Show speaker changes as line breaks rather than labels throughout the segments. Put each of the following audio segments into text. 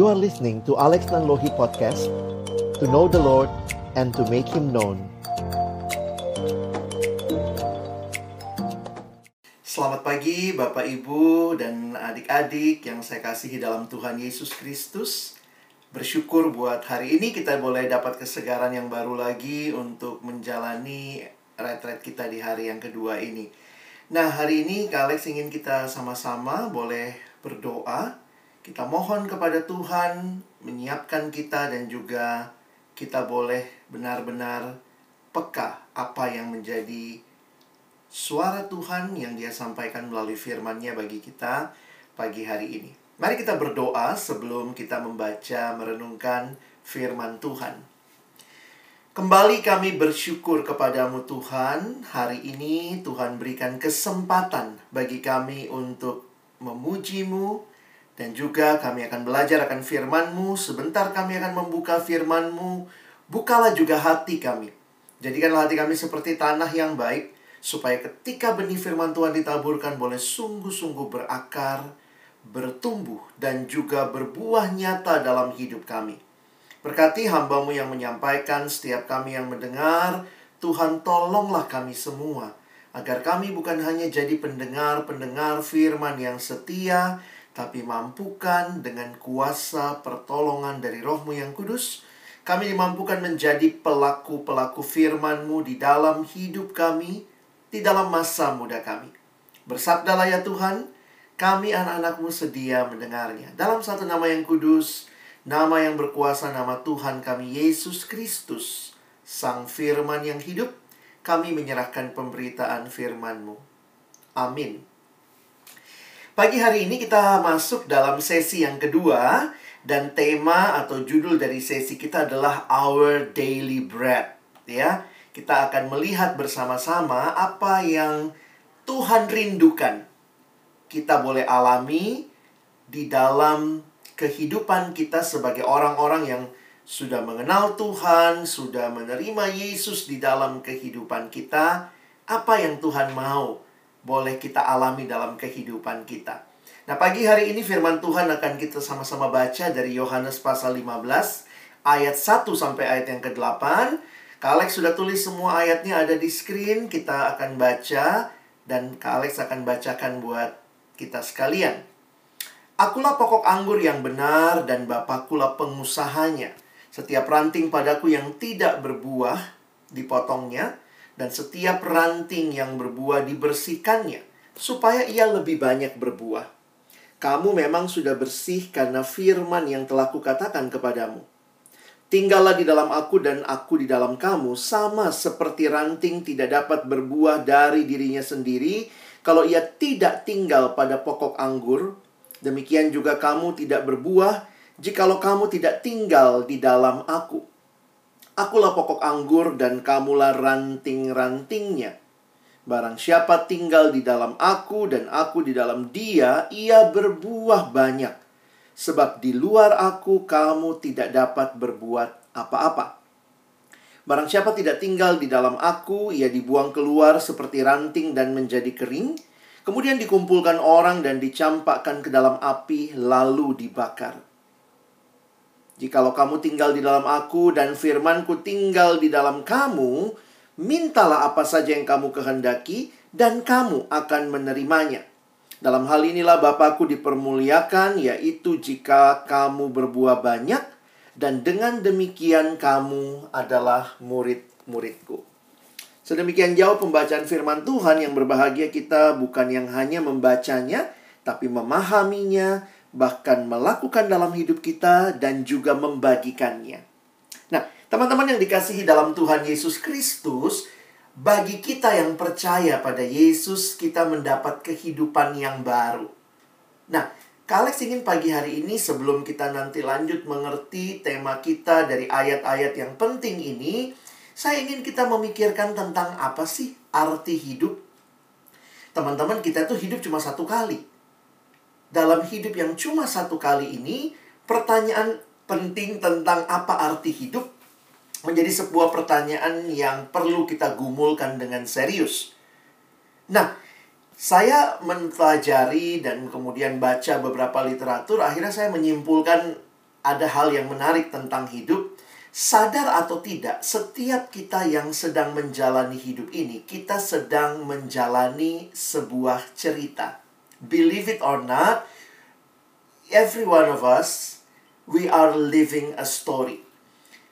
You are listening to Alex Nanlohi Podcast To know the Lord and to make Him known.
Selamat pagi Bapak Ibu dan adik-adik yang saya kasihi dalam Tuhan Yesus Kristus. Bersyukur buat hari ini kita boleh dapat kesegaran yang baru lagi untuk menjalani retret kita di hari yang kedua ini. Nah hari ini Kak Alex ingin kita sama-sama boleh berdoa Kita mohon kepada Tuhan menyiapkan kita dan juga kita boleh benar-benar peka apa yang menjadi suara Tuhan yang dia sampaikan melalui firman-Nya bagi kita pagi hari ini. Mari kita berdoa sebelum kita membaca merenungkan firman Tuhan. Kembali kami bersyukur kepadamu Tuhan. Hari ini Tuhan berikan kesempatan bagi kami untuk memujimu dan juga kami akan belajar akan firman-Mu. Sebentar kami akan membuka firman-Mu. Bukalah juga hati kami. Jadikanlah hati kami seperti tanah yang baik supaya ketika benih firman Tuhan ditaburkan boleh sungguh-sungguh berakar, bertumbuh dan juga berbuah nyata dalam hidup kami. Berkati hambamu yang menyampaikan, setiap kami yang mendengar, Tuhan tolonglah kami semua. Agar kami bukan hanya jadi pendengar-pendengar firman yang setia, tapi mampukan dengan kuasa pertolongan dari rohmu yang kudus, kami dimampukan menjadi pelaku-pelaku firman-Mu di dalam hidup kami, di dalam masa muda kami. Bersabdalah ya Tuhan, kami anak-anakmu sedia mendengarnya. Dalam satu nama yang kudus, Nama yang berkuasa nama Tuhan kami Yesus Kristus, Sang Firman yang hidup, kami menyerahkan pemberitaan firman-Mu. Amin. Pagi hari ini kita masuk dalam sesi yang kedua dan tema atau judul dari sesi kita adalah Our Daily Bread, ya. Kita akan melihat bersama-sama apa yang Tuhan rindukan. Kita boleh alami di dalam kehidupan kita sebagai orang-orang yang sudah mengenal Tuhan, sudah menerima Yesus di dalam kehidupan kita, apa yang Tuhan mau boleh kita alami dalam kehidupan kita. Nah, pagi hari ini firman Tuhan akan kita sama-sama baca dari Yohanes pasal 15 ayat 1 sampai ayat yang ke-8. Kak Alex sudah tulis semua ayatnya ada di screen, kita akan baca dan Kak Alex akan bacakan buat kita sekalian. Akulah pokok anggur yang benar dan Bapakkulah pengusahanya. Setiap ranting padaku yang tidak berbuah dipotongnya dan setiap ranting yang berbuah dibersihkannya supaya ia lebih banyak berbuah. Kamu memang sudah bersih karena firman yang telah kukatakan kepadamu. Tinggallah di dalam aku dan aku di dalam kamu sama seperti ranting tidak dapat berbuah dari dirinya sendiri kalau ia tidak tinggal pada pokok anggur Demikian juga kamu tidak berbuah jikalau kamu tidak tinggal di dalam aku. Akulah pokok anggur dan kamulah ranting-rantingnya. Barang siapa tinggal di dalam aku dan aku di dalam dia, ia berbuah banyak. Sebab di luar aku kamu tidak dapat berbuat apa-apa. Barang siapa tidak tinggal di dalam aku, ia dibuang keluar seperti ranting dan menjadi kering Kemudian dikumpulkan orang dan dicampakkan ke dalam api, lalu dibakar. Jikalau kamu tinggal di dalam aku dan firmanku tinggal di dalam kamu, mintalah apa saja yang kamu kehendaki, dan kamu akan menerimanya. Dalam hal inilah Bapakku dipermuliakan, yaitu jika kamu berbuah banyak, dan dengan demikian kamu adalah murid-muridku. Sedemikian jauh pembacaan firman Tuhan yang berbahagia kita bukan yang hanya membacanya, tapi memahaminya, bahkan melakukan dalam hidup kita dan juga membagikannya. Nah, teman-teman yang dikasihi dalam Tuhan Yesus Kristus, bagi kita yang percaya pada Yesus, kita mendapat kehidupan yang baru. Nah, Kalex ingin pagi hari ini sebelum kita nanti lanjut mengerti tema kita dari ayat-ayat yang penting ini, saya ingin kita memikirkan tentang apa sih arti hidup. Teman-teman, kita tuh hidup cuma satu kali. Dalam hidup yang cuma satu kali ini, pertanyaan penting tentang apa arti hidup menjadi sebuah pertanyaan yang perlu kita gumulkan dengan serius. Nah, saya mempelajari dan kemudian baca beberapa literatur, akhirnya saya menyimpulkan ada hal yang menarik tentang hidup. Sadar atau tidak, setiap kita yang sedang menjalani hidup ini, kita sedang menjalani sebuah cerita. Believe it or not, every one of us, we are living a story.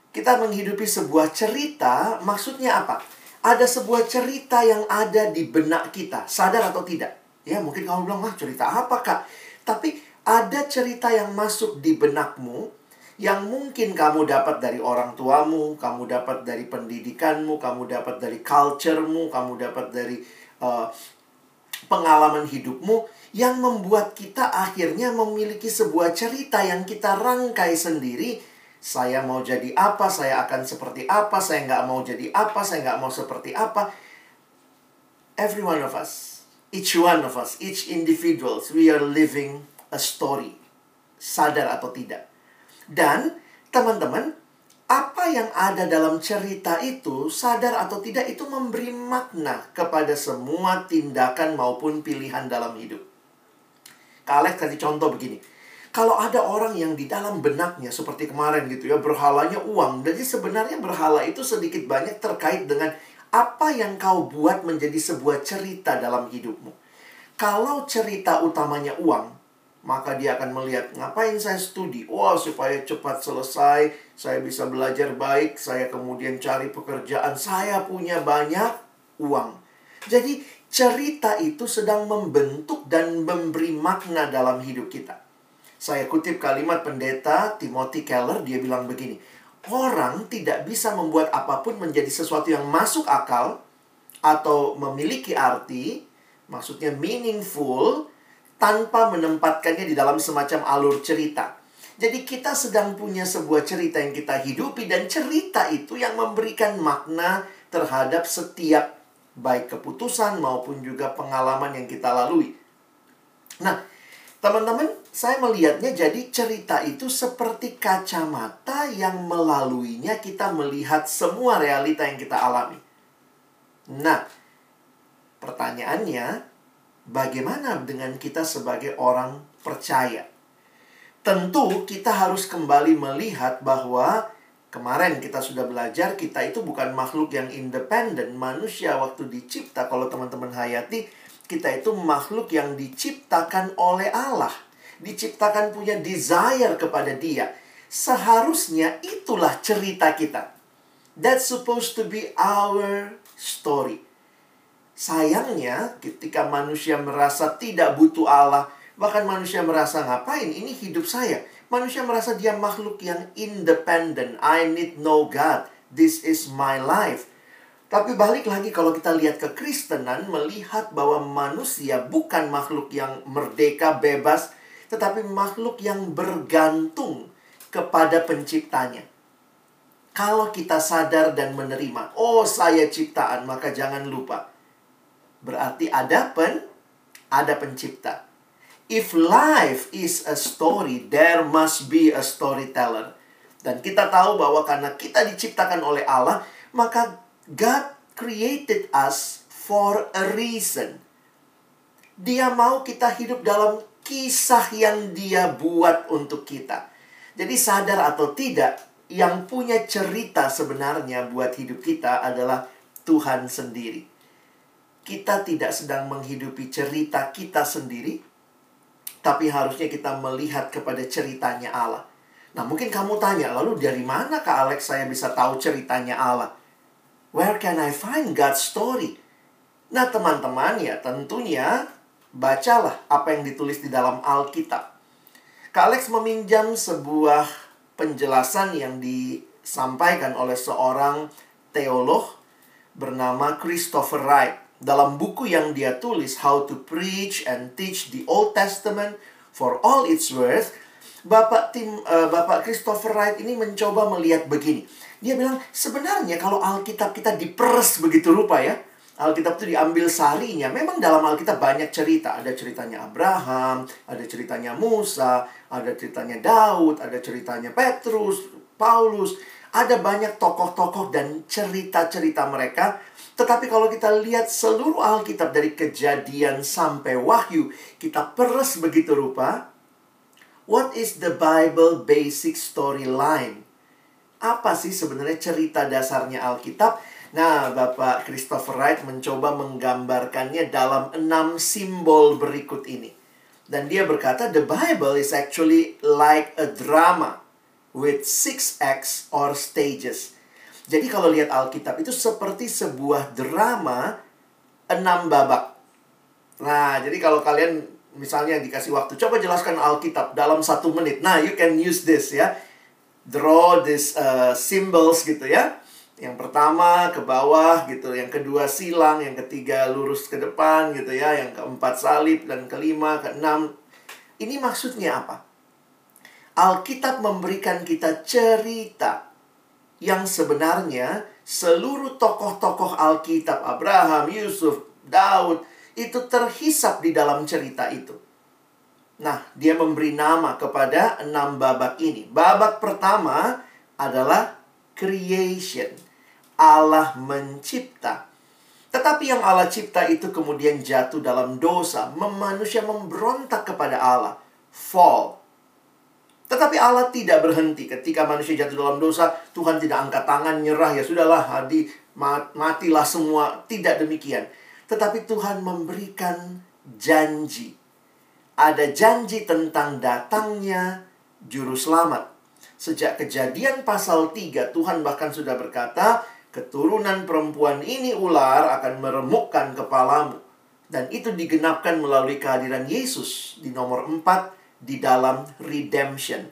Kita menghidupi sebuah cerita, maksudnya apa? Ada sebuah cerita yang ada di benak kita, sadar atau tidak. Ya, mungkin kamu bilang, ah cerita apa kak? Tapi ada cerita yang masuk di benakmu yang mungkin kamu dapat dari orang tuamu, kamu dapat dari pendidikanmu, kamu dapat dari culturemu, kamu dapat dari uh, pengalaman hidupmu yang membuat kita akhirnya memiliki sebuah cerita yang kita rangkai sendiri. Saya mau jadi apa, saya akan seperti apa, saya nggak mau jadi apa, saya nggak mau seperti apa. Every one of us, each one of us, each individuals, we are living a story. Sadar atau tidak. Dan teman-teman, apa yang ada dalam cerita itu, sadar atau tidak, itu memberi makna kepada semua tindakan maupun pilihan dalam hidup. Kak Alex kasih contoh begini. Kalau ada orang yang di dalam benaknya seperti kemarin gitu ya, berhalanya uang. Jadi sebenarnya berhala itu sedikit banyak terkait dengan apa yang kau buat menjadi sebuah cerita dalam hidupmu. Kalau cerita utamanya uang, maka dia akan melihat ngapain saya studi wah supaya cepat selesai saya bisa belajar baik saya kemudian cari pekerjaan saya punya banyak uang jadi cerita itu sedang membentuk dan memberi makna dalam hidup kita saya kutip kalimat pendeta Timothy Keller dia bilang begini orang tidak bisa membuat apa pun menjadi sesuatu yang masuk akal atau memiliki arti maksudnya meaningful tanpa menempatkannya di dalam semacam alur cerita. Jadi kita sedang punya sebuah cerita yang kita hidupi dan cerita itu yang memberikan makna terhadap setiap baik keputusan maupun juga pengalaman yang kita lalui. Nah, teman-teman, saya melihatnya jadi cerita itu seperti kacamata yang melaluinya kita melihat semua realita yang kita alami. Nah, pertanyaannya, bagaimana dengan kita sebagai orang percaya? Tentu kita harus kembali melihat bahwa kemarin kita sudah belajar kita itu bukan makhluk yang independen. Manusia waktu dicipta kalau teman-teman hayati kita itu makhluk yang diciptakan oleh Allah. Diciptakan punya desire kepada dia. Seharusnya itulah cerita kita. That's supposed to be our story. Sayangnya, ketika manusia merasa tidak butuh Allah, bahkan manusia merasa ngapain ini hidup saya. Manusia merasa dia makhluk yang independen. I need no God. This is my life. Tapi balik lagi kalau kita lihat ke Kristenan, melihat bahwa manusia bukan makhluk yang merdeka, bebas, tetapi makhluk yang bergantung kepada penciptanya. Kalau kita sadar dan menerima, oh saya ciptaan, maka jangan lupa Berarti ada pen ada pencipta. If life is a story, there must be a storyteller. Dan kita tahu bahwa karena kita diciptakan oleh Allah, maka God created us for a reason. Dia mau kita hidup dalam kisah yang dia buat untuk kita. Jadi sadar atau tidak, yang punya cerita sebenarnya buat hidup kita adalah Tuhan sendiri kita tidak sedang menghidupi cerita kita sendiri, tapi harusnya kita melihat kepada ceritanya Allah. Nah, mungkin kamu tanya, lalu dari mana Kak Alex saya bisa tahu ceritanya Allah? Where can I find God's story? Nah, teman-teman, ya tentunya bacalah apa yang ditulis di dalam Alkitab. Kak Alex meminjam sebuah penjelasan yang disampaikan oleh seorang teolog bernama Christopher Wright dalam buku yang dia tulis How to Preach and Teach the Old Testament for All Its Worth, Bapak tim uh, Bapak Christopher Wright ini mencoba melihat begini. Dia bilang sebenarnya kalau Alkitab kita diperes begitu rupa ya. Alkitab itu diambil sarinya. Memang dalam Alkitab banyak cerita. Ada ceritanya Abraham, ada ceritanya Musa, ada ceritanya Daud, ada ceritanya Petrus, Paulus. Ada banyak tokoh-tokoh dan cerita-cerita mereka tetapi kalau kita lihat seluruh Alkitab dari kejadian sampai wahyu, kita peres begitu rupa, what is the Bible basic storyline? Apa sih sebenarnya cerita dasarnya Alkitab? Nah, Bapak Christopher Wright mencoba menggambarkannya dalam enam simbol berikut ini. Dan dia berkata, the Bible is actually like a drama with six acts or stages. Jadi kalau lihat Alkitab itu seperti sebuah drama enam babak. Nah, jadi kalau kalian misalnya dikasih waktu, coba jelaskan Alkitab dalam satu menit. Nah, you can use this ya draw this uh, symbols gitu ya. Yang pertama ke bawah gitu, yang kedua silang, yang ketiga lurus ke depan gitu ya, yang keempat salib dan kelima, keenam. Ini maksudnya apa? Alkitab memberikan kita cerita yang sebenarnya seluruh tokoh-tokoh Alkitab Abraham, Yusuf, Daud itu terhisap di dalam cerita itu. Nah, dia memberi nama kepada enam babak ini. Babak pertama adalah creation. Allah mencipta. Tetapi yang Allah cipta itu kemudian jatuh dalam dosa. Manusia memberontak kepada Allah. Fall. Tetapi Allah tidak berhenti. Ketika manusia jatuh dalam dosa, Tuhan tidak angkat tangan, nyerah. Ya sudahlah, hadi, matilah semua. Tidak demikian. Tetapi Tuhan memberikan janji ada janji tentang datangnya juru selamat. Sejak kejadian pasal 3, Tuhan bahkan sudah berkata, keturunan perempuan ini ular akan meremukkan kepalamu. Dan itu digenapkan melalui kehadiran Yesus di nomor 4 di dalam redemption.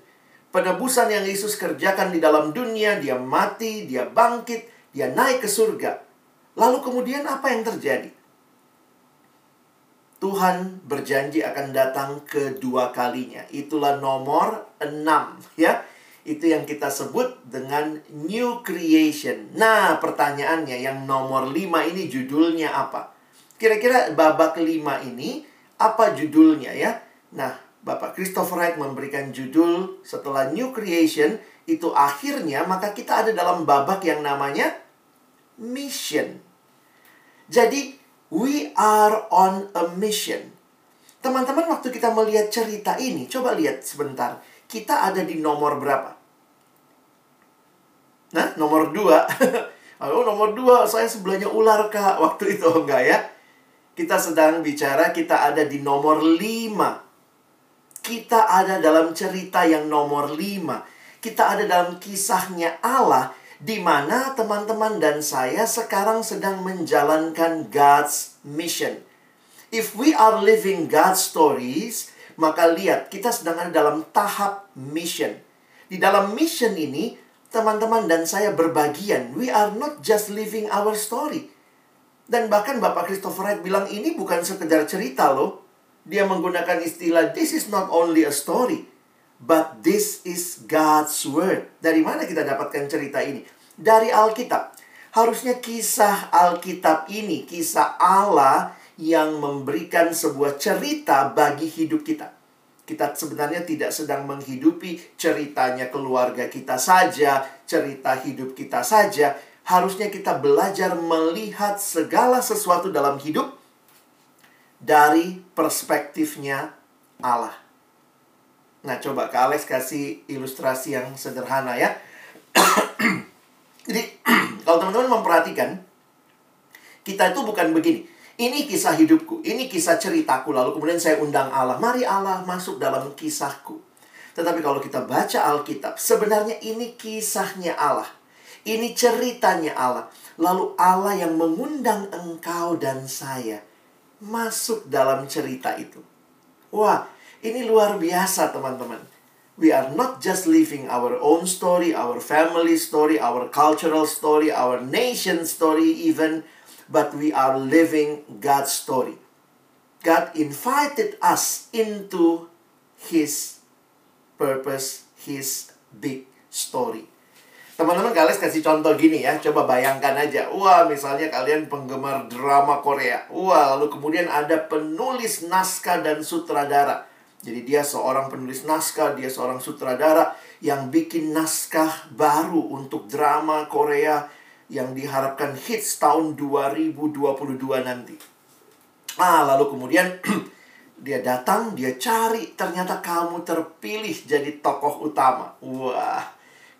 Penebusan yang Yesus kerjakan di dalam dunia, dia mati, dia bangkit, dia naik ke surga. Lalu kemudian apa yang terjadi? Tuhan berjanji akan datang kedua kalinya. Itulah nomor enam, ya. Itu yang kita sebut dengan new creation. Nah, pertanyaannya yang nomor lima ini judulnya apa? Kira-kira babak lima ini apa judulnya ya? Nah, Bapak Christopher Wright memberikan judul setelah new creation itu akhirnya maka kita ada dalam babak yang namanya mission. Jadi We are on a mission. Teman-teman, waktu kita melihat cerita ini, coba lihat sebentar. Kita ada di nomor berapa? Nah, nomor dua. Oh, nomor dua, saya sebelahnya ular, Kak. Waktu itu enggak ya? Kita sedang bicara, kita ada di nomor lima. Kita ada dalam cerita yang nomor lima. Kita ada dalam kisahnya Allah di mana teman-teman dan saya sekarang sedang menjalankan God's mission. If we are living God's stories, maka lihat kita sedang ada dalam tahap mission. Di dalam mission ini, teman-teman dan saya berbagian. We are not just living our story. Dan bahkan Bapak Christopher Wright bilang ini bukan sekedar cerita loh. Dia menggunakan istilah this is not only a story But this is God's word. Dari mana kita dapatkan cerita ini? Dari Alkitab. Harusnya kisah Alkitab ini, kisah Allah yang memberikan sebuah cerita bagi hidup kita. Kita sebenarnya tidak sedang menghidupi ceritanya keluarga kita saja, cerita hidup kita saja. Harusnya kita belajar melihat segala sesuatu dalam hidup dari perspektifnya Allah. Nah, coba Kak Alex kasih ilustrasi yang sederhana ya. Jadi, kalau teman-teman memperhatikan, kita itu bukan begini. Ini kisah hidupku, ini kisah ceritaku, lalu kemudian saya undang Allah. Mari Allah masuk dalam kisahku. Tetapi kalau kita baca Alkitab, sebenarnya ini kisahnya Allah. Ini ceritanya Allah. Lalu Allah yang mengundang engkau dan saya masuk dalam cerita itu. Wah, ini luar biasa, teman-teman. We are not just living our own story, our family story, our cultural story, our nation story, even, but we are living God's story. God invited us into His purpose, His big story. Teman-teman kalian kasih contoh gini ya, coba bayangkan aja. Wah, misalnya kalian penggemar drama Korea. Wah, lalu kemudian ada penulis naskah dan sutradara jadi dia seorang penulis naskah, dia seorang sutradara yang bikin naskah baru untuk drama Korea yang diharapkan hits tahun 2022 nanti. Ah, lalu kemudian Dia datang, dia cari, ternyata kamu terpilih jadi tokoh utama. Wah,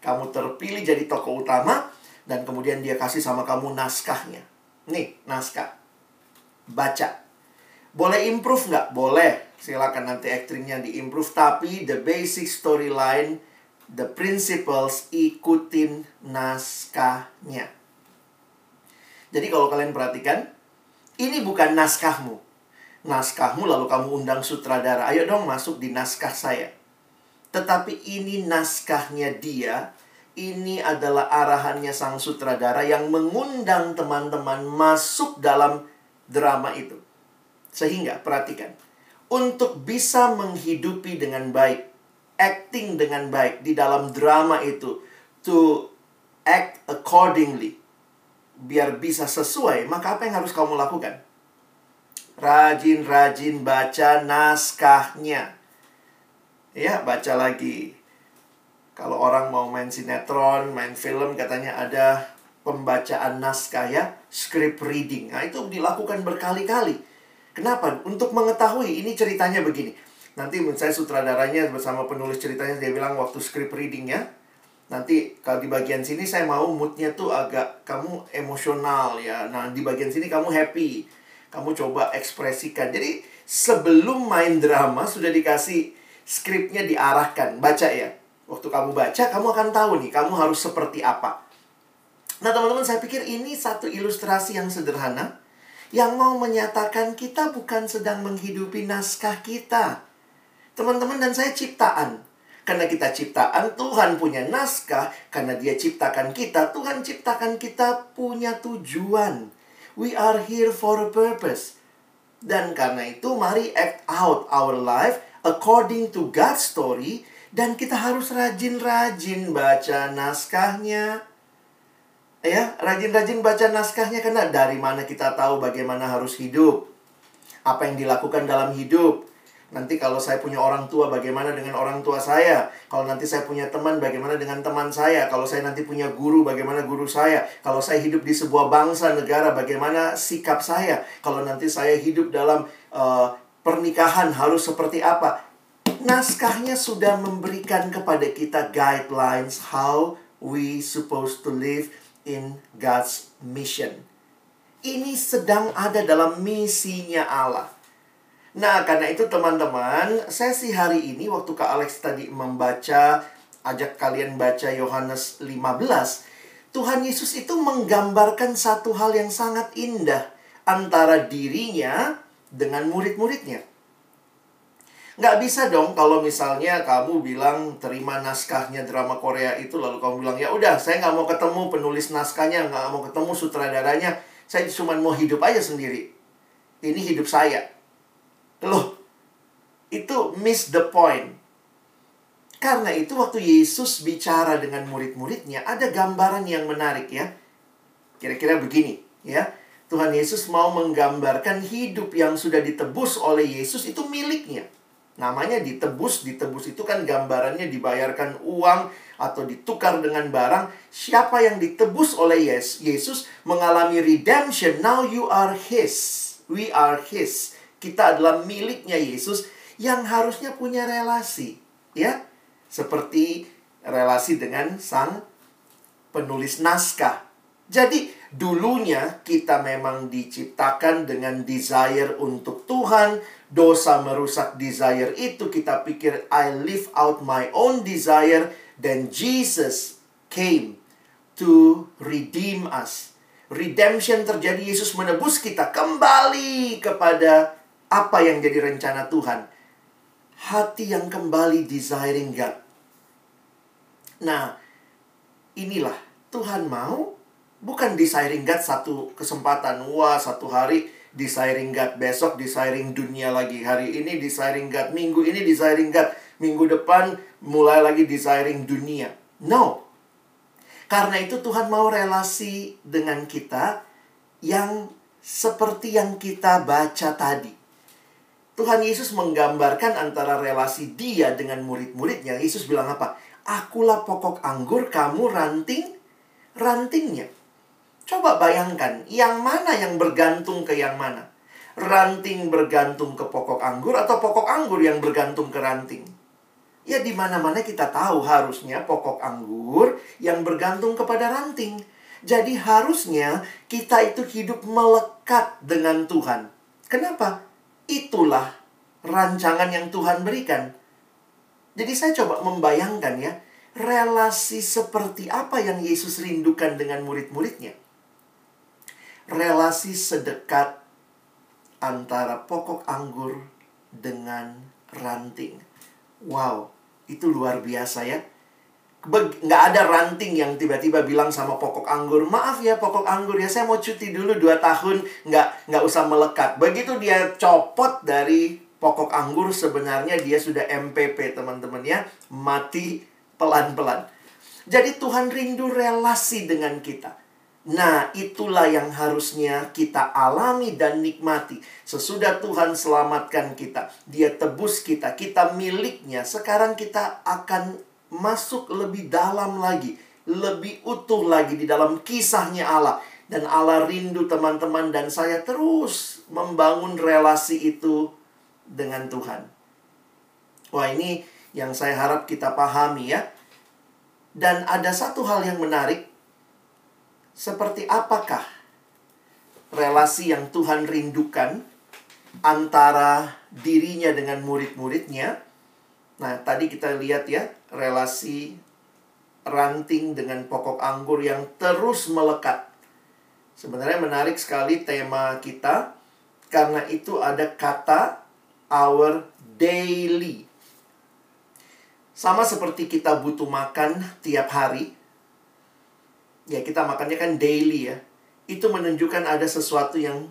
kamu terpilih jadi tokoh utama, dan kemudian dia kasih sama kamu naskahnya. Nih, naskah. Baca. Boleh improve nggak? Boleh. Silakan nanti actingnya diimprove. Tapi the basic storyline, the principles, ikutin naskahnya. Jadi kalau kalian perhatikan, ini bukan naskahmu naskahmu lalu kamu undang sutradara. Ayo dong masuk di naskah saya. Tetapi ini naskahnya dia. Ini adalah arahannya sang sutradara yang mengundang teman-teman masuk dalam drama itu. Sehingga perhatikan, untuk bisa menghidupi dengan baik, acting dengan baik di dalam drama itu, to act accordingly, biar bisa sesuai, maka apa yang harus kamu lakukan? rajin-rajin baca naskahnya. Ya, baca lagi. Kalau orang mau main sinetron, main film, katanya ada pembacaan naskah ya, script reading. Nah, itu dilakukan berkali-kali. Kenapa? Untuk mengetahui ini ceritanya begini. Nanti saya sutradaranya bersama penulis ceritanya dia bilang waktu script reading ya. Nanti kalau di bagian sini saya mau moodnya tuh agak kamu emosional ya. Nah di bagian sini kamu happy kamu coba ekspresikan. Jadi sebelum main drama sudah dikasih skripnya diarahkan. Baca ya. Waktu kamu baca, kamu akan tahu nih, kamu harus seperti apa. Nah teman-teman, saya pikir ini satu ilustrasi yang sederhana. Yang mau menyatakan kita bukan sedang menghidupi naskah kita. Teman-teman dan saya ciptaan. Karena kita ciptaan, Tuhan punya naskah. Karena dia ciptakan kita, Tuhan ciptakan kita punya tujuan. We are here for a purpose. Dan karena itu mari act out our life according to God's story dan kita harus rajin-rajin baca naskahnya. Ya, rajin-rajin baca naskahnya karena dari mana kita tahu bagaimana harus hidup. Apa yang dilakukan dalam hidup. Nanti kalau saya punya orang tua, bagaimana dengan orang tua saya? Kalau nanti saya punya teman, bagaimana dengan teman saya? Kalau saya nanti punya guru, bagaimana guru saya? Kalau saya hidup di sebuah bangsa, negara, bagaimana sikap saya? Kalau nanti saya hidup dalam uh, pernikahan, harus seperti apa? Naskahnya sudah memberikan kepada kita guidelines how we supposed to live in God's mission. Ini sedang ada dalam misinya Allah. Nah, karena itu teman-teman, sesi hari ini waktu Kak Alex tadi membaca, ajak kalian baca Yohanes 15, Tuhan Yesus itu menggambarkan satu hal yang sangat indah antara dirinya dengan murid-muridnya. Nggak bisa dong kalau misalnya kamu bilang terima naskahnya drama Korea itu lalu kamu bilang ya udah saya nggak mau ketemu penulis naskahnya nggak mau ketemu sutradaranya saya cuma mau hidup aja sendiri ini hidup saya Loh, itu miss the point. Karena itu waktu Yesus bicara dengan murid-muridnya, ada gambaran yang menarik ya. Kira-kira begini ya. Tuhan Yesus mau menggambarkan hidup yang sudah ditebus oleh Yesus itu miliknya. Namanya ditebus, ditebus itu kan gambarannya dibayarkan uang atau ditukar dengan barang. Siapa yang ditebus oleh Yesus mengalami redemption, now you are his. We are his kita adalah miliknya Yesus yang harusnya punya relasi, ya. Seperti relasi dengan sang penulis naskah. Jadi, dulunya kita memang diciptakan dengan desire untuk Tuhan, dosa merusak desire itu, kita pikir I live out my own desire, then Jesus came to redeem us. Redemption terjadi, Yesus menebus kita kembali kepada apa yang jadi rencana Tuhan? Hati yang kembali desiring God. Nah, inilah Tuhan mau bukan desiring God satu kesempatan. Wah, satu hari desiring God, besok desiring dunia lagi. Hari ini desiring God, minggu ini desiring God, minggu depan mulai lagi desiring dunia. No. Karena itu Tuhan mau relasi dengan kita yang seperti yang kita baca tadi. Tuhan Yesus menggambarkan antara relasi dia dengan murid-muridnya. Yesus bilang apa? Akulah pokok anggur, kamu ranting, rantingnya. Coba bayangkan, yang mana yang bergantung ke yang mana? ranting bergantung ke pokok anggur atau pokok anggur yang bergantung ke ranting? Ya di mana-mana kita tahu harusnya pokok anggur yang bergantung kepada ranting. Jadi harusnya kita itu hidup melekat dengan Tuhan. Kenapa? Itulah rancangan yang Tuhan berikan. Jadi saya coba membayangkan ya, relasi seperti apa yang Yesus rindukan dengan murid-muridnya. Relasi sedekat antara pokok anggur dengan ranting. Wow, itu luar biasa ya. Nggak ada ranting yang tiba-tiba bilang sama pokok anggur, maaf ya pokok anggur ya, saya mau cuti dulu 2 tahun, nggak, nggak usah melekat. Begitu dia copot dari pokok anggur, sebenarnya dia sudah MPP teman-teman ya, mati pelan-pelan. Jadi Tuhan rindu relasi dengan kita. Nah, itulah yang harusnya kita alami dan nikmati. Sesudah Tuhan selamatkan kita, Dia tebus kita, kita miliknya. Sekarang kita akan masuk lebih dalam lagi, lebih utuh lagi di dalam kisahnya Allah. Dan Allah rindu teman-teman dan saya terus membangun relasi itu dengan Tuhan. Wah, ini yang saya harap kita pahami ya. Dan ada satu hal yang menarik seperti apakah relasi yang Tuhan rindukan antara dirinya dengan murid-muridnya. Nah, tadi kita lihat ya, relasi ranting dengan pokok anggur yang terus melekat. Sebenarnya menarik sekali tema kita karena itu ada kata our daily. Sama seperti kita butuh makan tiap hari, ya kita makannya kan daily ya. Itu menunjukkan ada sesuatu yang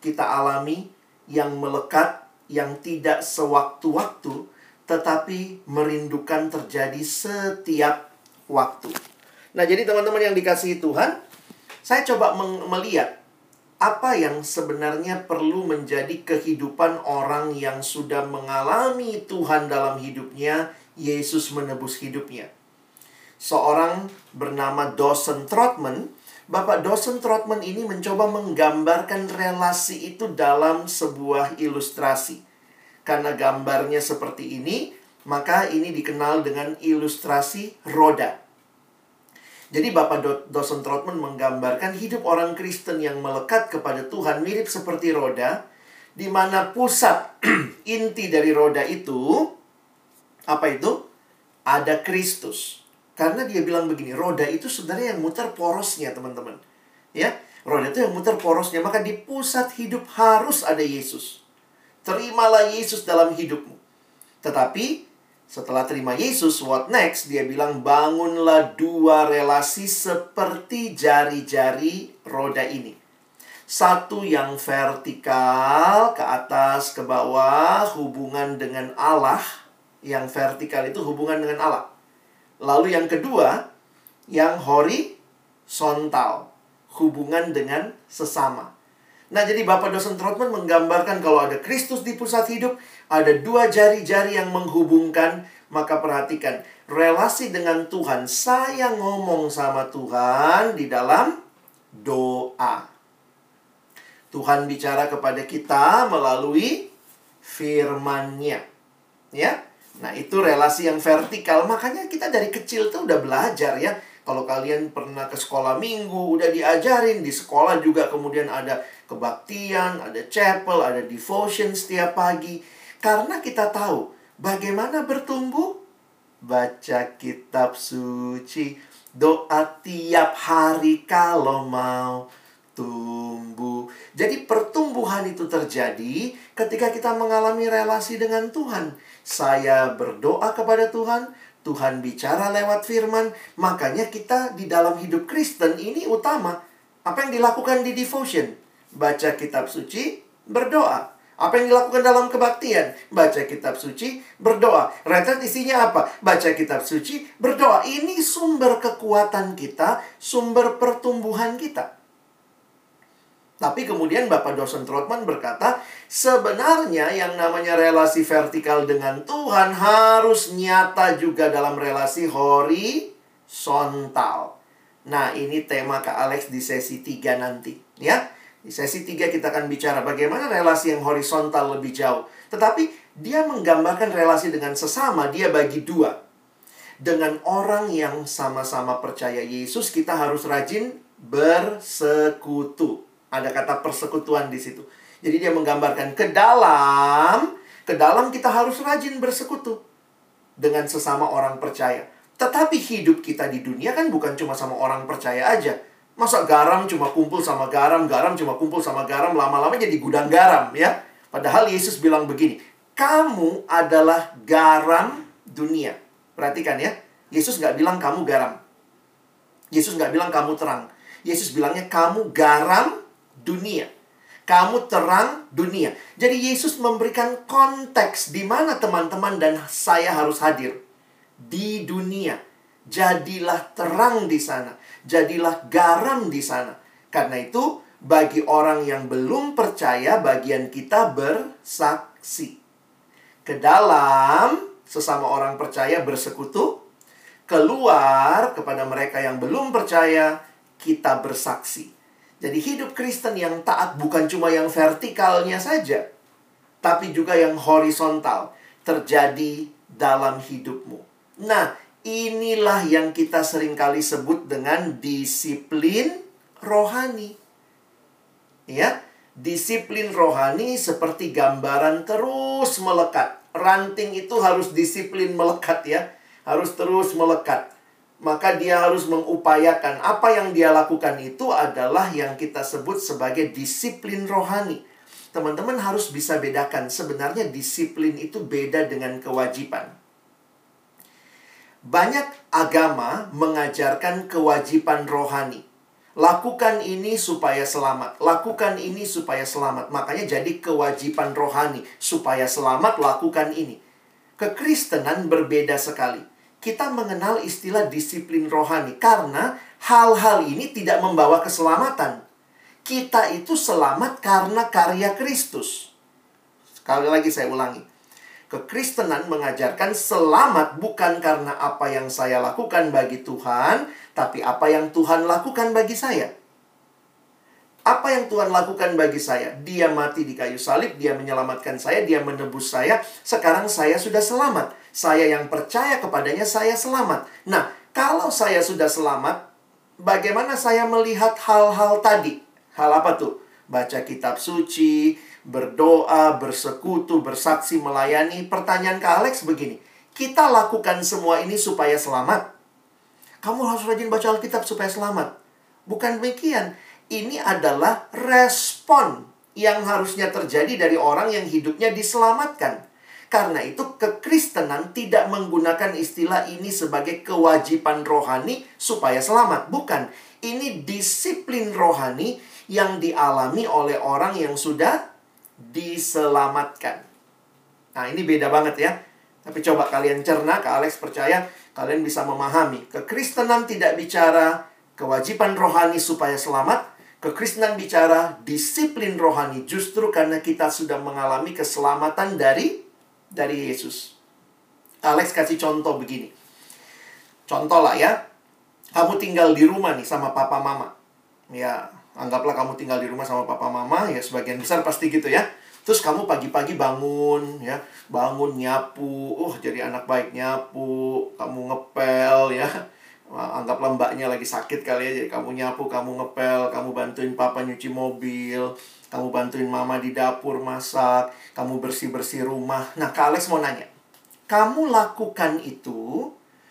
kita alami yang melekat, yang tidak sewaktu-waktu, tetapi merindukan terjadi setiap waktu. Nah, jadi teman-teman yang dikasihi Tuhan, saya coba melihat apa yang sebenarnya perlu menjadi kehidupan orang yang sudah mengalami Tuhan dalam hidupnya, Yesus menebus hidupnya seorang bernama Dawson Trotman. Bapak Dawson Trotman ini mencoba menggambarkan relasi itu dalam sebuah ilustrasi. Karena gambarnya seperti ini, maka ini dikenal dengan ilustrasi roda. Jadi Bapak Dawson Trotman menggambarkan hidup orang Kristen yang melekat kepada Tuhan mirip seperti roda, di mana pusat inti dari roda itu, apa itu? Ada Kristus. Karena dia bilang begini, roda itu sebenarnya yang muter porosnya, teman-teman. Ya, roda itu yang muter porosnya, maka di pusat hidup harus ada Yesus. Terimalah Yesus dalam hidupmu. Tetapi setelah terima Yesus, what next? Dia bilang, bangunlah dua relasi seperti jari-jari roda ini. Satu yang vertikal, ke atas, ke bawah, hubungan dengan Allah. Yang vertikal itu hubungan dengan Allah. Lalu yang kedua, yang horizontal, hubungan dengan sesama. Nah, jadi Bapak dosen Trotman menggambarkan kalau ada Kristus di pusat hidup, ada dua jari-jari yang menghubungkan, maka perhatikan, relasi dengan Tuhan, saya ngomong sama Tuhan di dalam doa. Tuhan bicara kepada kita melalui firman-Nya. Ya, Nah, itu relasi yang vertikal. Makanya kita dari kecil tuh udah belajar ya. Kalau kalian pernah ke sekolah minggu, udah diajarin. Di sekolah juga kemudian ada kebaktian, ada chapel, ada devotion setiap pagi. Karena kita tahu bagaimana bertumbuh. Baca kitab suci, doa tiap hari kalau mau tumbuh. Jadi pertumbuhan itu terjadi ketika kita mengalami relasi dengan Tuhan. Saya berdoa kepada Tuhan, Tuhan bicara lewat firman, makanya kita di dalam hidup Kristen ini utama. Apa yang dilakukan di devotion? Baca kitab suci, berdoa. Apa yang dilakukan dalam kebaktian? Baca kitab suci, berdoa. Retret isinya apa? Baca kitab suci, berdoa. Ini sumber kekuatan kita, sumber pertumbuhan kita. Tapi kemudian Bapak dosen Trotman berkata, sebenarnya yang namanya relasi vertikal dengan Tuhan harus nyata juga dalam relasi horizontal. Nah, ini tema Kak Alex di sesi 3 nanti, ya. Di sesi 3 kita akan bicara bagaimana relasi yang horizontal lebih jauh. Tetapi dia menggambarkan relasi dengan sesama, dia bagi dua. Dengan orang yang sama-sama percaya Yesus, kita harus rajin bersekutu. Ada kata persekutuan di situ. Jadi dia menggambarkan ke dalam, ke dalam kita harus rajin bersekutu dengan sesama orang percaya. Tetapi hidup kita di dunia kan bukan cuma sama orang percaya aja. Masa garam cuma kumpul sama garam, garam cuma kumpul sama garam, lama-lama jadi gudang garam ya. Padahal Yesus bilang begini, kamu adalah garam dunia. Perhatikan ya, Yesus nggak bilang kamu garam. Yesus nggak bilang kamu terang. Yesus bilangnya kamu garam dunia. Kamu terang dunia. Jadi Yesus memberikan konteks di mana teman-teman dan saya harus hadir. Di dunia. Jadilah terang di sana. Jadilah garam di sana. Karena itu, bagi orang yang belum percaya, bagian kita bersaksi. Ke dalam sesama orang percaya bersekutu, keluar kepada mereka yang belum percaya, kita bersaksi. Jadi hidup Kristen yang taat bukan cuma yang vertikalnya saja, tapi juga yang horizontal terjadi dalam hidupmu. Nah, inilah yang kita sering kali sebut dengan disiplin rohani. Ya, disiplin rohani seperti gambaran terus melekat. Ranting itu harus disiplin melekat ya, harus terus melekat maka dia harus mengupayakan apa yang dia lakukan itu adalah yang kita sebut sebagai disiplin rohani. Teman-teman harus bisa bedakan sebenarnya disiplin itu beda dengan kewajiban. Banyak agama mengajarkan kewajiban rohani. Lakukan ini supaya selamat. Lakukan ini supaya selamat. Makanya jadi kewajiban rohani. Supaya selamat, lakukan ini. Kekristenan berbeda sekali kita mengenal istilah disiplin rohani karena hal-hal ini tidak membawa keselamatan. Kita itu selamat karena karya Kristus. Sekali lagi saya ulangi. Kekristenan mengajarkan selamat bukan karena apa yang saya lakukan bagi Tuhan, tapi apa yang Tuhan lakukan bagi saya. Apa yang Tuhan lakukan bagi saya? Dia mati di kayu salib, dia menyelamatkan saya, dia menebus saya. Sekarang saya sudah selamat. Saya yang percaya kepadanya, saya selamat. Nah, kalau saya sudah selamat, bagaimana saya melihat hal-hal tadi? Hal apa tuh? Baca kitab suci, berdoa, bersekutu, bersaksi, melayani. Pertanyaan ke Alex begini. Kita lakukan semua ini supaya selamat. Kamu harus rajin baca Alkitab supaya selamat. Bukan demikian ini adalah respon yang harusnya terjadi dari orang yang hidupnya diselamatkan. Karena itu kekristenan tidak menggunakan istilah ini sebagai kewajiban rohani supaya selamat. Bukan. Ini disiplin rohani yang dialami oleh orang yang sudah diselamatkan. Nah ini beda banget ya. Tapi coba kalian cerna, ke Alex percaya kalian bisa memahami. Kekristenan tidak bicara kewajiban rohani supaya selamat, Kekristenan bicara disiplin rohani justru karena kita sudah mengalami keselamatan dari dari Yesus. Alex kasih contoh begini. Contoh lah ya. Kamu tinggal di rumah nih sama papa mama. Ya, anggaplah kamu tinggal di rumah sama papa mama, ya sebagian besar pasti gitu ya. Terus kamu pagi-pagi bangun ya, bangun nyapu, oh jadi anak baik nyapu, kamu ngepel ya anggaplah mbaknya lagi sakit kali ya jadi kamu nyapu kamu ngepel kamu bantuin papa nyuci mobil kamu bantuin mama di dapur masak kamu bersih bersih rumah nah kak Alex mau nanya kamu lakukan itu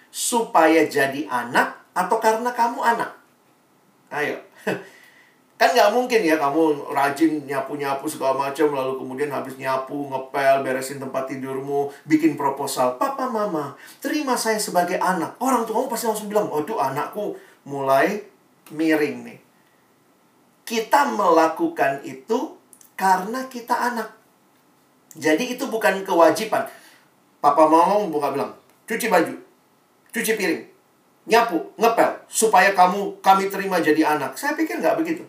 supaya jadi anak atau karena kamu anak ayo Kan nggak mungkin ya kamu rajin nyapu-nyapu segala macam lalu kemudian habis nyapu, ngepel, beresin tempat tidurmu, bikin proposal. Papa, mama, terima saya sebagai anak. Orang tua kamu pasti langsung bilang, tuh anakku mulai miring nih. Kita melakukan itu karena kita anak. Jadi itu bukan kewajiban. Papa mama bukan bilang, cuci baju, cuci piring, nyapu, ngepel, supaya kamu kami terima jadi anak. Saya pikir nggak begitu.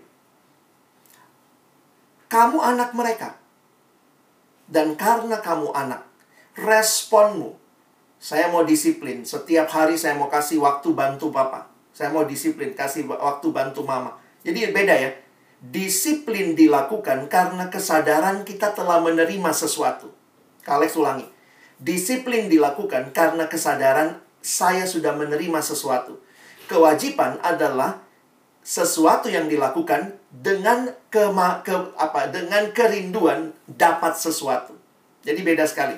Kamu anak mereka. Dan karena kamu anak, responmu. Saya mau disiplin. Setiap hari saya mau kasih waktu bantu papa. Saya mau disiplin, kasih waktu bantu mama. Jadi beda ya. Disiplin dilakukan karena kesadaran kita telah menerima sesuatu. Kalex ulangi. Disiplin dilakukan karena kesadaran saya sudah menerima sesuatu. Kewajiban adalah sesuatu yang dilakukan dengan kema, ke, apa dengan kerinduan dapat sesuatu. Jadi beda sekali.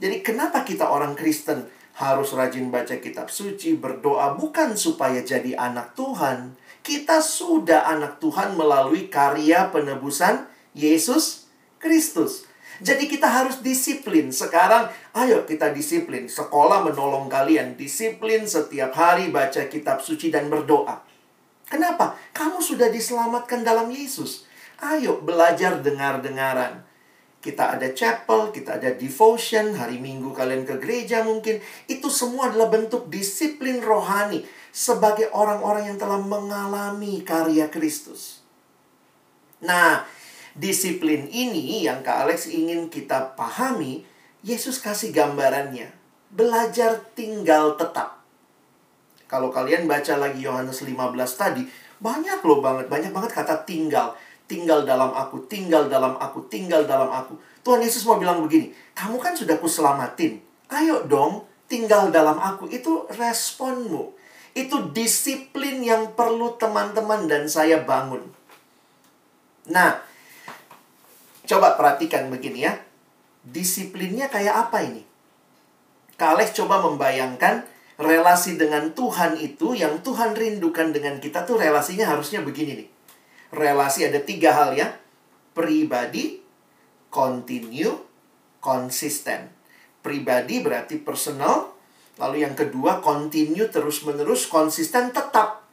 Jadi kenapa kita orang Kristen harus rajin baca kitab suci, berdoa bukan supaya jadi anak Tuhan. Kita sudah anak Tuhan melalui karya penebusan Yesus Kristus. Jadi kita harus disiplin. Sekarang ayo kita disiplin. Sekolah menolong kalian disiplin setiap hari baca kitab suci dan berdoa. Kenapa? Kamu sudah diselamatkan dalam Yesus. Ayo belajar dengar-dengaran. Kita ada chapel, kita ada devotion, hari Minggu kalian ke gereja mungkin. Itu semua adalah bentuk disiplin rohani sebagai orang-orang yang telah mengalami karya Kristus. Nah, disiplin ini yang Kak Alex ingin kita pahami, Yesus kasih gambarannya. Belajar tinggal tetap. Kalau kalian baca lagi Yohanes 15 tadi, banyak loh banget, banyak banget kata tinggal. Tinggal dalam aku, tinggal dalam aku, tinggal dalam aku. Tuhan Yesus mau bilang begini, kamu kan sudah kuselamatin. Ayo dong, tinggal dalam aku. Itu responmu. Itu disiplin yang perlu teman-teman dan saya bangun. Nah, coba perhatikan begini ya. Disiplinnya kayak apa ini? Kalex coba membayangkan relasi dengan Tuhan itu yang Tuhan rindukan dengan kita tuh relasinya harusnya begini nih. Relasi ada tiga hal ya. Pribadi, continue, konsisten. Pribadi berarti personal. Lalu yang kedua, continue terus-menerus, konsisten tetap.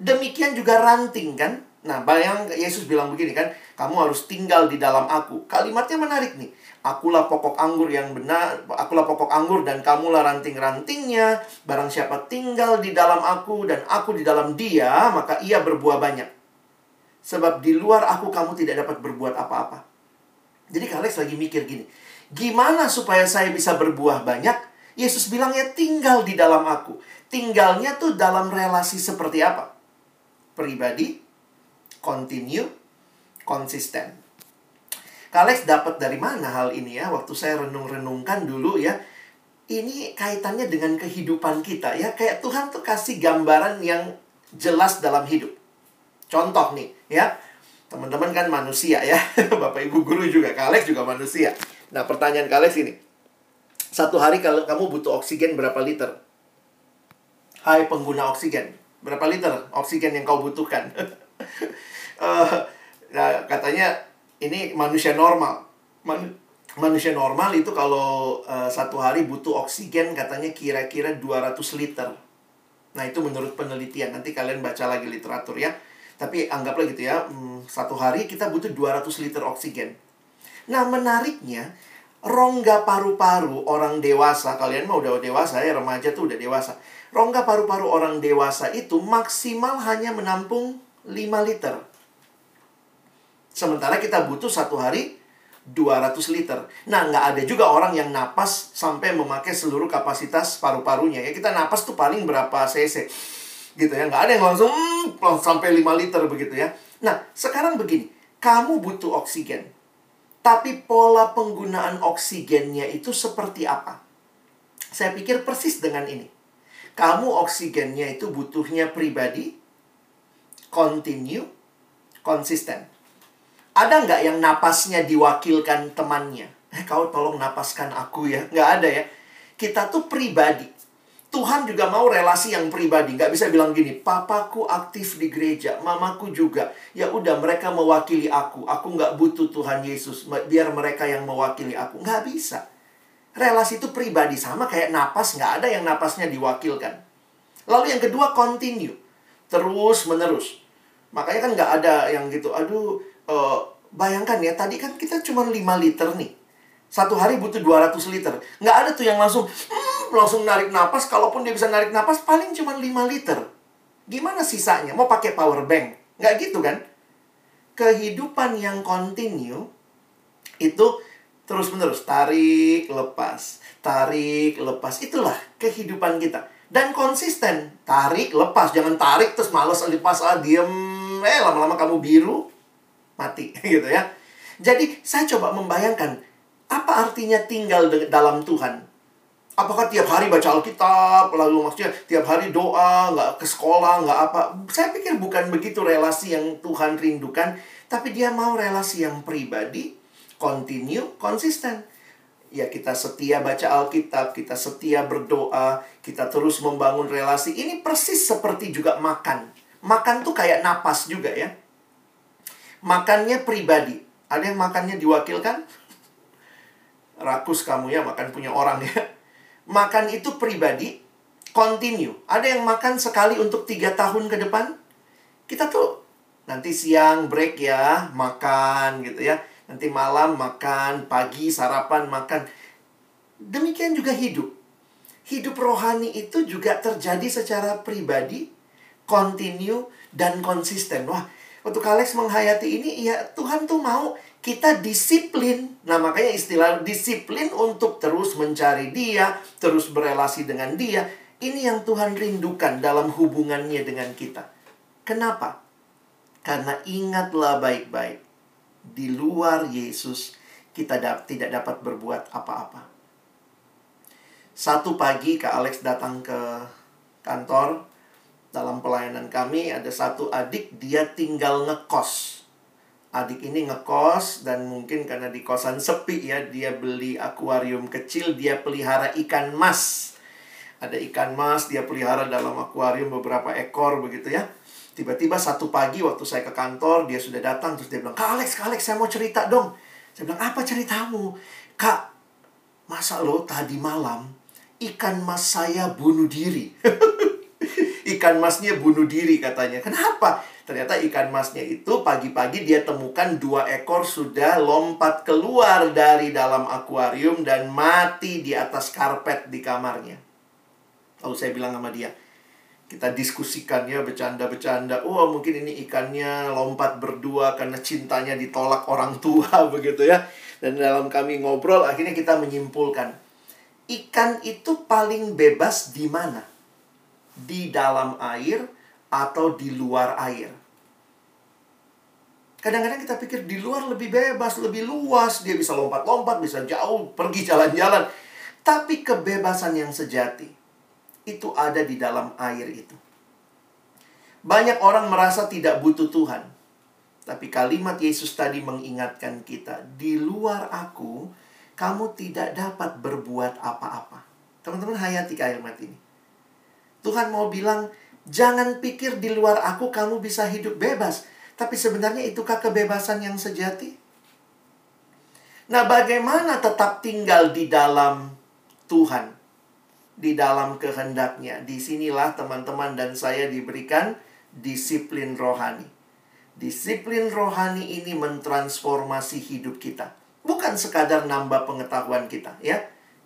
Demikian juga ranting kan. Nah, bayang Yesus bilang begini kan, kamu harus tinggal di dalam aku. Kalimatnya menarik nih. Akulah pokok anggur yang benar, akulah pokok anggur dan kamulah ranting-rantingnya. Barang siapa tinggal di dalam aku dan aku di dalam dia, maka ia berbuah banyak. Sebab di luar aku kamu tidak dapat berbuat apa-apa. Jadi Kalex lagi mikir gini, gimana supaya saya bisa berbuah banyak? Yesus bilang ya tinggal di dalam aku. Tinggalnya tuh dalam relasi seperti apa? Pribadi, continue, konsisten. Kalex dapat dari mana hal ini ya? Waktu saya renung-renungkan dulu ya. Ini kaitannya dengan kehidupan kita ya. Kayak Tuhan tuh kasih gambaran yang jelas dalam hidup. Contoh nih ya. Teman-teman kan manusia ya. Bapak Ibu guru juga. Kalex juga manusia. Nah pertanyaan Kalex ini. Satu hari kalau kamu butuh oksigen berapa liter? Hai pengguna oksigen. Berapa liter oksigen yang kau butuhkan? uh, nah, katanya ini manusia normal. Man manusia normal itu kalau uh, satu hari butuh oksigen katanya kira-kira 200 liter. Nah, itu menurut penelitian. Nanti kalian baca lagi literatur ya. Tapi anggaplah gitu ya, hmm, satu hari kita butuh 200 liter oksigen. Nah, menariknya, rongga paru-paru orang dewasa, kalian mau udah dewasa ya, remaja tuh udah dewasa. Rongga paru-paru orang dewasa itu maksimal hanya menampung 5 liter. Sementara kita butuh satu hari 200 liter. Nah, nggak ada juga orang yang napas sampai memakai seluruh kapasitas paru-parunya. Ya, kita napas tuh paling berapa cc. Gitu ya. Nggak ada yang langsung hmm, sampai 5 liter begitu ya. Nah, sekarang begini. Kamu butuh oksigen. Tapi pola penggunaan oksigennya itu seperti apa? Saya pikir persis dengan ini. Kamu oksigennya itu butuhnya pribadi, continue, konsisten. Ada nggak yang napasnya diwakilkan temannya? Eh, kau tolong napaskan aku ya. Nggak ada ya. Kita tuh pribadi. Tuhan juga mau relasi yang pribadi. Nggak bisa bilang gini, papaku aktif di gereja, mamaku juga. Ya udah, mereka mewakili aku. Aku nggak butuh Tuhan Yesus. Biar mereka yang mewakili aku. Nggak bisa. Relasi itu pribadi. Sama kayak napas, nggak ada yang napasnya diwakilkan. Lalu yang kedua, continue. Terus menerus. Makanya kan nggak ada yang gitu, aduh, uh, bayangkan ya, tadi kan kita cuma 5 liter nih. Satu hari butuh 200 liter. Nggak ada tuh yang langsung, hmm, langsung narik napas. Kalaupun dia bisa narik napas, paling cuma 5 liter. Gimana sisanya? Mau pakai power bank? Nggak gitu kan? Kehidupan yang continue, itu terus-menerus. Tarik, lepas. Tarik, lepas. Itulah kehidupan kita. Dan konsisten. Tarik, lepas. Jangan tarik, terus males lepas, ah, diem. Eh, lama-lama kamu biru mati gitu ya. Jadi saya coba membayangkan apa artinya tinggal dalam Tuhan. Apakah tiap hari baca Alkitab, lalu maksudnya tiap hari doa, nggak ke sekolah, nggak apa. Saya pikir bukan begitu relasi yang Tuhan rindukan, tapi dia mau relasi yang pribadi, continue, konsisten. Ya kita setia baca Alkitab, kita setia berdoa, kita terus membangun relasi. Ini persis seperti juga makan. Makan tuh kayak napas juga ya. Makannya pribadi. Ada yang makannya diwakilkan? Rakus kamu ya makan punya orang ya. Makan itu pribadi, continue. Ada yang makan sekali untuk tiga tahun ke depan? Kita tuh nanti siang break ya, makan gitu ya. Nanti malam makan, pagi sarapan makan. Demikian juga hidup. Hidup rohani itu juga terjadi secara pribadi, continue, dan konsisten. Wah, untuk Alex menghayati ini, ya Tuhan tuh mau kita disiplin. Nah, makanya istilah disiplin untuk terus mencari Dia, terus berelasi dengan Dia. Ini yang Tuhan rindukan dalam hubungannya dengan kita. Kenapa? Karena ingatlah baik-baik, di luar Yesus kita da tidak dapat berbuat apa-apa. Satu pagi Kak Alex datang ke kantor, dalam pelayanan kami ada satu adik dia tinggal ngekos. Adik ini ngekos dan mungkin karena di kosan sepi ya dia beli akuarium kecil dia pelihara ikan mas. Ada ikan mas dia pelihara dalam akuarium beberapa ekor begitu ya. Tiba-tiba satu pagi waktu saya ke kantor dia sudah datang terus dia bilang, "Kak Alex, Kak Alex saya mau cerita dong." Saya bilang, "Apa ceritamu?" "Kak, masa lo tadi malam ikan mas saya bunuh diri." ikan masnya bunuh diri katanya. Kenapa? Ternyata ikan masnya itu pagi-pagi dia temukan dua ekor sudah lompat keluar dari dalam akuarium dan mati di atas karpet di kamarnya. Lalu saya bilang sama dia, kita diskusikan ya bercanda-bercanda. Oh mungkin ini ikannya lompat berdua karena cintanya ditolak orang tua begitu ya. Dan dalam kami ngobrol akhirnya kita menyimpulkan ikan itu paling bebas di mana? Di dalam air atau di luar air. Kadang-kadang kita pikir di luar lebih bebas, lebih luas, dia bisa lompat-lompat, bisa jauh, pergi jalan-jalan. Tapi kebebasan yang sejati itu ada di dalam air itu. Banyak orang merasa tidak butuh Tuhan. Tapi kalimat Yesus tadi mengingatkan kita, di luar aku, kamu tidak dapat berbuat apa-apa. Teman-teman hayati kalimat ini. Tuhan mau bilang, jangan pikir di luar aku kamu bisa hidup bebas. Tapi sebenarnya itukah kebebasan yang sejati? Nah, bagaimana tetap tinggal di dalam Tuhan? Di dalam kehendaknya. Di sinilah teman-teman dan saya diberikan disiplin rohani. Disiplin rohani ini mentransformasi hidup kita. Bukan sekadar nambah pengetahuan kita, ya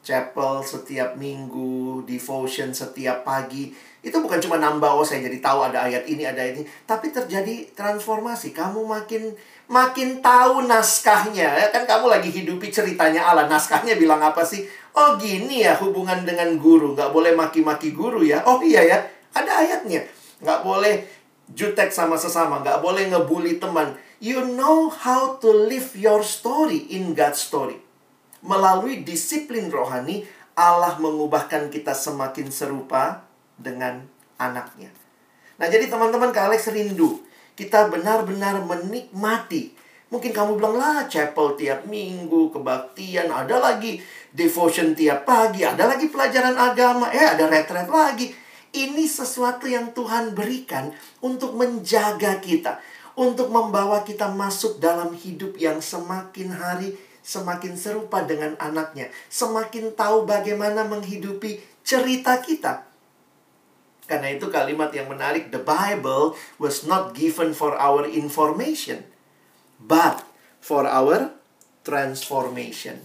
chapel setiap minggu, devotion setiap pagi. Itu bukan cuma nambah, oh saya jadi tahu ada ayat ini, ada ini. Tapi terjadi transformasi. Kamu makin makin tahu naskahnya. Ya kan kamu lagi hidupi ceritanya Allah. Naskahnya bilang apa sih? Oh gini ya hubungan dengan guru. Nggak boleh maki-maki guru ya. Oh iya ya, ada ayatnya. Nggak boleh jutek sama sesama. Nggak boleh ngebully teman. You know how to live your story in God's story melalui disiplin rohani, Allah mengubahkan kita semakin serupa dengan anaknya. Nah, jadi teman-teman, Kak Alex rindu. Kita benar-benar menikmati. Mungkin kamu bilang lah, chapel tiap minggu, kebaktian, ada lagi devotion tiap pagi, ada lagi pelajaran agama, eh ada retret lagi. Ini sesuatu yang Tuhan berikan untuk menjaga kita. Untuk membawa kita masuk dalam hidup yang semakin hari semakin serupa dengan anaknya, semakin tahu bagaimana menghidupi cerita kita. Karena itu kalimat yang menarik, the Bible was not given for our information, but for our transformation.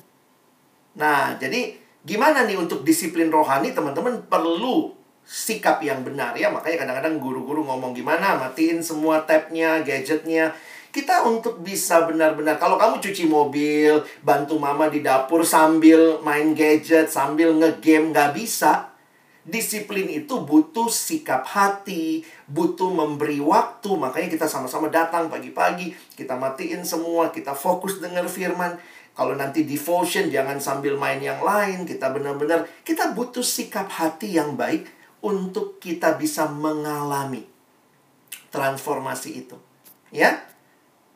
Nah, jadi gimana nih untuk disiplin rohani teman-teman perlu sikap yang benar ya. Makanya kadang-kadang guru-guru ngomong gimana, matiin semua tabnya, gadgetnya, kita untuk bisa benar-benar kalau kamu cuci mobil, bantu mama di dapur sambil main gadget, sambil ngegame nggak bisa. Disiplin itu butuh sikap hati, butuh memberi waktu. Makanya kita sama-sama datang pagi-pagi, kita matiin semua, kita fokus dengar firman. Kalau nanti devotion jangan sambil main yang lain, kita benar-benar kita butuh sikap hati yang baik untuk kita bisa mengalami transformasi itu. Ya.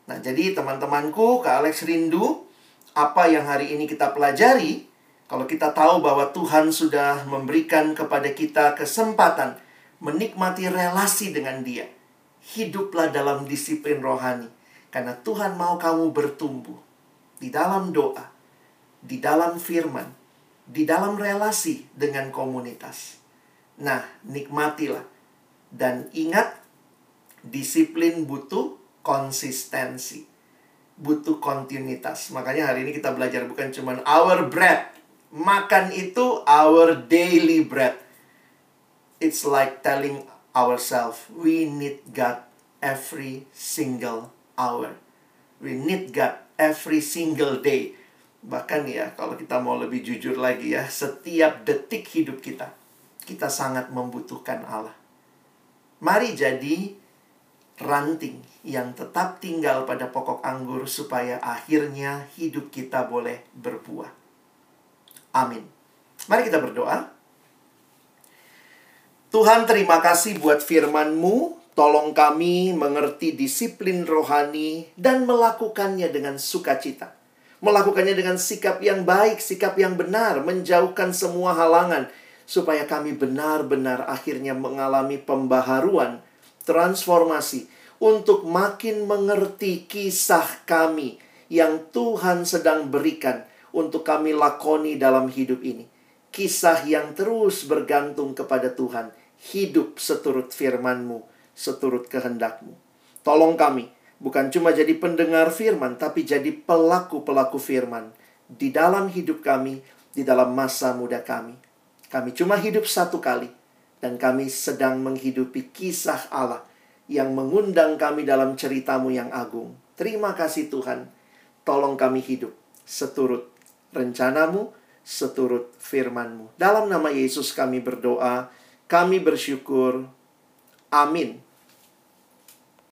Nah, jadi teman-temanku, Kak Alex rindu apa yang hari ini kita pelajari? Kalau kita tahu bahwa Tuhan sudah memberikan kepada kita kesempatan menikmati relasi dengan Dia, hiduplah dalam disiplin rohani, karena Tuhan mau kamu bertumbuh di dalam doa, di dalam firman, di dalam relasi dengan komunitas. Nah, nikmatilah. Dan ingat, disiplin butuh konsistensi, butuh kontinuitas. Makanya hari ini kita belajar bukan cuma our bread, makan itu our daily bread. It's like telling ourselves, we need God every single hour. We need God every single day. Bahkan ya, kalau kita mau lebih jujur lagi ya, setiap detik hidup kita, kita sangat membutuhkan Allah. Mari jadi ranting yang tetap tinggal pada pokok anggur supaya akhirnya hidup kita boleh berbuah. Amin. Mari kita berdoa. Tuhan terima kasih buat firman-Mu. Tolong kami mengerti disiplin rohani dan melakukannya dengan sukacita. Melakukannya dengan sikap yang baik, sikap yang benar, menjauhkan semua halangan. Supaya kami benar-benar akhirnya mengalami pembaharuan, transformasi. Untuk makin mengerti kisah kami yang Tuhan sedang berikan untuk kami lakoni dalam hidup ini. Kisah yang terus bergantung kepada Tuhan. Hidup seturut firman-Mu, seturut kehendak-Mu. Tolong kami, bukan cuma jadi pendengar firman, tapi jadi pelaku-pelaku firman. Di dalam hidup kami, di dalam masa muda kami. Kami cuma hidup satu kali. Dan kami sedang menghidupi kisah Allah yang mengundang kami dalam ceritamu yang agung. Terima kasih Tuhan. Tolong kami hidup seturut rencanamu seturut firmanmu. Dalam nama Yesus kami berdoa, kami bersyukur. Amin.